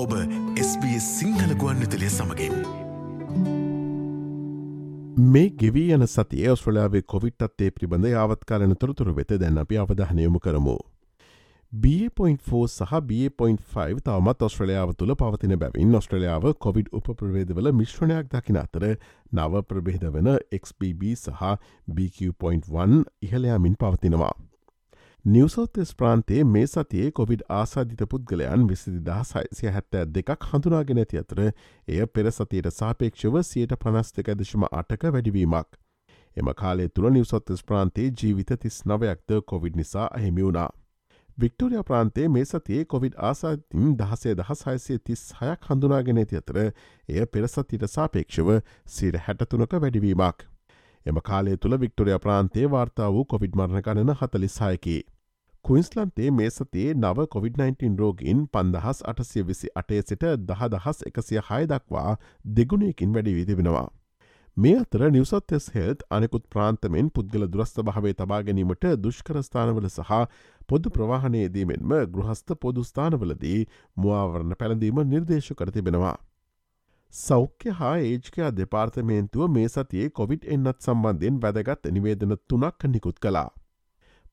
ඔබ SBS සිංහල ගුවන් විතලිය සමඟින්. මේ ගෙවී යන සතිය ඔස්ට්‍රලයාාවේ කොවිට් අත්තේ පිබඳ යාවත්කාලන තොරතුර වෙත දැන් අපි අවධහනයමු කරමු. B.4 සහ B.5 තවමත් ඔස්ට්‍රලයාාව තුළ පවතින බැවින් ඔස්ට්‍රලයාාව කොවිඩ් උපප්‍රවේදවල මිශ්‍රණයක් දකින අතර නව ප්‍රබේද වන XBB සහ BQ.1 ඉහලයාමින් පවතිනවා. නිවසෝතෙස් ප්‍රාන්තේ මේ සතියේ කොවිඩ් ආසාධිත පුද්ගලයන් විසිදි දහසයිසිය හැත්තෑ දෙකක් හඳුනාගෙන ඇති අතර එය පෙර සතියට සාපේක්ෂව සියට පනස් දෙක දශම අටක වැඩිවීමක්. එම කාලේ තුළ නිවසොත්තෙස් ප්‍රාන්තේ ජීවිත තිස් නවයක්ද කොවිඩ් නිසා අහිමි වුණා. වික්ටෝරිය ප්‍රාන්තේ මේ සතියේ කොවිඩ් ආසාතින් දහසේ දහසයිසේ තිස් හයක් හඳුනාගෙන ඇති අතර එය පෙරසතිට සාපේක්ෂව සිට හැටතුනක වැඩිවීමක්. එම කාලේ තුළ වික්ටොරිය ප්‍රාන්තේ වාර්තා වූ කොවිඩ් මරණ ගණන හතලිස්සායකි. කුයින්ස්ලන්තේ මේ සතියේ නව COොVID-19 රෝගීන් පන්දහස් අටසිය විසි අටේ සිට දහදහස් එකසිය හය දක්වා දෙගුණයකින් වැඩි විදිබෙනවා. මේ අතර නිවසත්ස් හෙල්ත් අනෙකුත් ප්‍රාන්තමෙන් පුද්ගල දුරස්ථ භාවේ තබා ගැනීමට දුෂ්කරස්ථානවල සහ පොදු ප්‍රවාහනයේදීමෙන්ම ගෘහස්ථ පොදුස්ථානවලදී මුවාවරණ පැළඳීම නිර්දේශ කර තිබෙනවා. සෞඛ්‍ය හා ඒජ්කයා දෙපාර්තමේන්තුව මේ සතියේ කොවිඩ් එන්නත් සම්බන්ධයෙන් වැදගත් නිවේදන තුනක් නිකුත් කලා.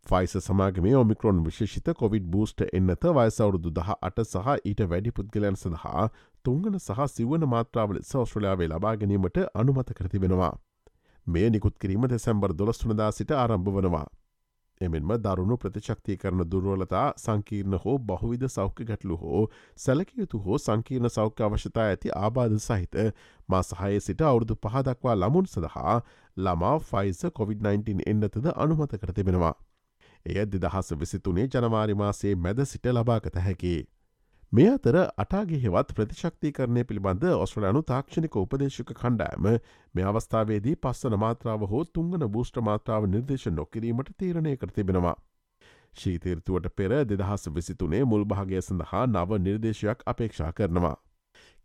ෆයිස සමාගමේ ඔමිකරොන් විශේෂිත කොවිඩ් බූස්ට එන්නත වයසවුරුදු දහ අට සහ ඊට වැඩි පුද්ගලයන් සඳහා තුංගන සහ සිවන මාත්‍රාවල සෞස්ට්‍රලයාාවේ ලබා ගැනීමට අනුමත කරතිබෙනවා. මේ නිකුත් කිරීම දෙසැම්බර් දොළස්තුනදා සිට ආරම්භ වනවා. එමෙන්ම දරුණු ප්‍රතිශක්තිය කරන දුර්වලතා සංකීර්ණ හෝ බහුවිද සෞඛ්‍ය ගැටලු හෝ සැලකයුතු හෝ සංකීර්ණ සෞඛ්‍ය අවශ්‍යතා ඇති ආබාධ සහිත මා සහයේ සිට අවුරුදු පහදක්වා ලමුන් සඳහා ළමා ෆයිස COොVID-19 එන්නතද අනුමත කර තිබෙනවා. එය දෙදහස විසිතුනේ ජනවාරිමාසේ මැද සිට ලබාගත හැකි. මේ අතර අටාගෙහෙවත් ප්‍රතිශක්තිකරණය පිළිබඳ ඔස්ට්‍රලයානු තාක්ෂණික උපදේශක කණ්ඩෑම මේ අවස්ථාවේදී පස්සන මාත්‍රාව හෝ තුංගන බූෂ්ට මාත්‍රාව නිර්දේශ නොකිරීමට තීරණය කර තිබෙනවා. ශීතීර්තුවට පෙර දෙදහස් විසිතුනේ මුල් භාගය සඳහා නව නිර්දේශයක් අපේක්ෂා කරනවා.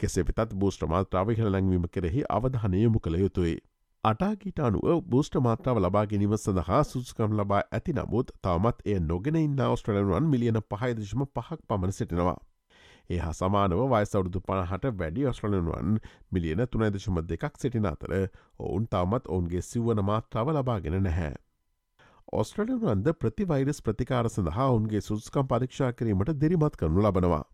කෙසේ වෙතත් බූෂ්ට මාත්‍රාව හිළලැංවීම කෙරෙහි අවධානයමු කළ යුතුයි. අටාගීට අනුව බූෂ්ට මාත්‍රාව ලබා ගැනීම සඳහා සුස්කම් ලබා ඇති නමුත් තවමත් එය නොගෙන ඉන්න ඔස්ට්‍රලනුවන් මිලියන පහයිදශම පහක් පමණ සිටිනවා. ඒ හා සමානව වයිසවුරුදු පණහට වැඩි ඔස්ට්‍රලනුවන් මිලියන තුනයිදශම දෙකක් සිටින අතර ඔවුන් තවමත් ඔවුන්ගේ සිව්වන මාත්‍රාව ලබාගෙන නැහැ. ඔස්ට්‍රලනුවන්ද ප්‍රතිවයිරස් ප්‍රතිකාර සඳහා ඔවුන්ගේ සුස්කම් පරීක්ෂා කිරීමට දිරිමත් කරනු ලබනවා.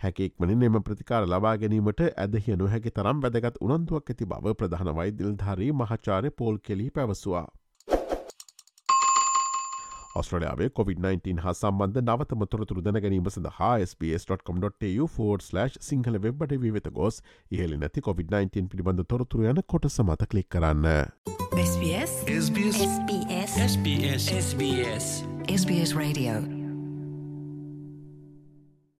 හැකෙක්මනින් එම ප්‍රතිකාර ලබා ගැනීමට ඇදහිය නොහැකි තරම් වැදගත් උනන්දුවක් ඇති බව ප්‍රධාන වෛදිල්ධාරී මහාචාරය පෝල් කෙලී පැවසවා. ඔස්ට්‍රලයාාවේ COොVID-19 හා සම්බන්ධ නවතම තොරතුරු දැනැනීම සඳහා SBS.com.tu4/ සිංහල වෙබ්බට විවෙත ගොස් ඉහලි නැති COොVID-19 පිළිබඳ තොරතුරු යන කොට සමත කලික් කරන්න. SBS SBS SBS SBS SBS Radio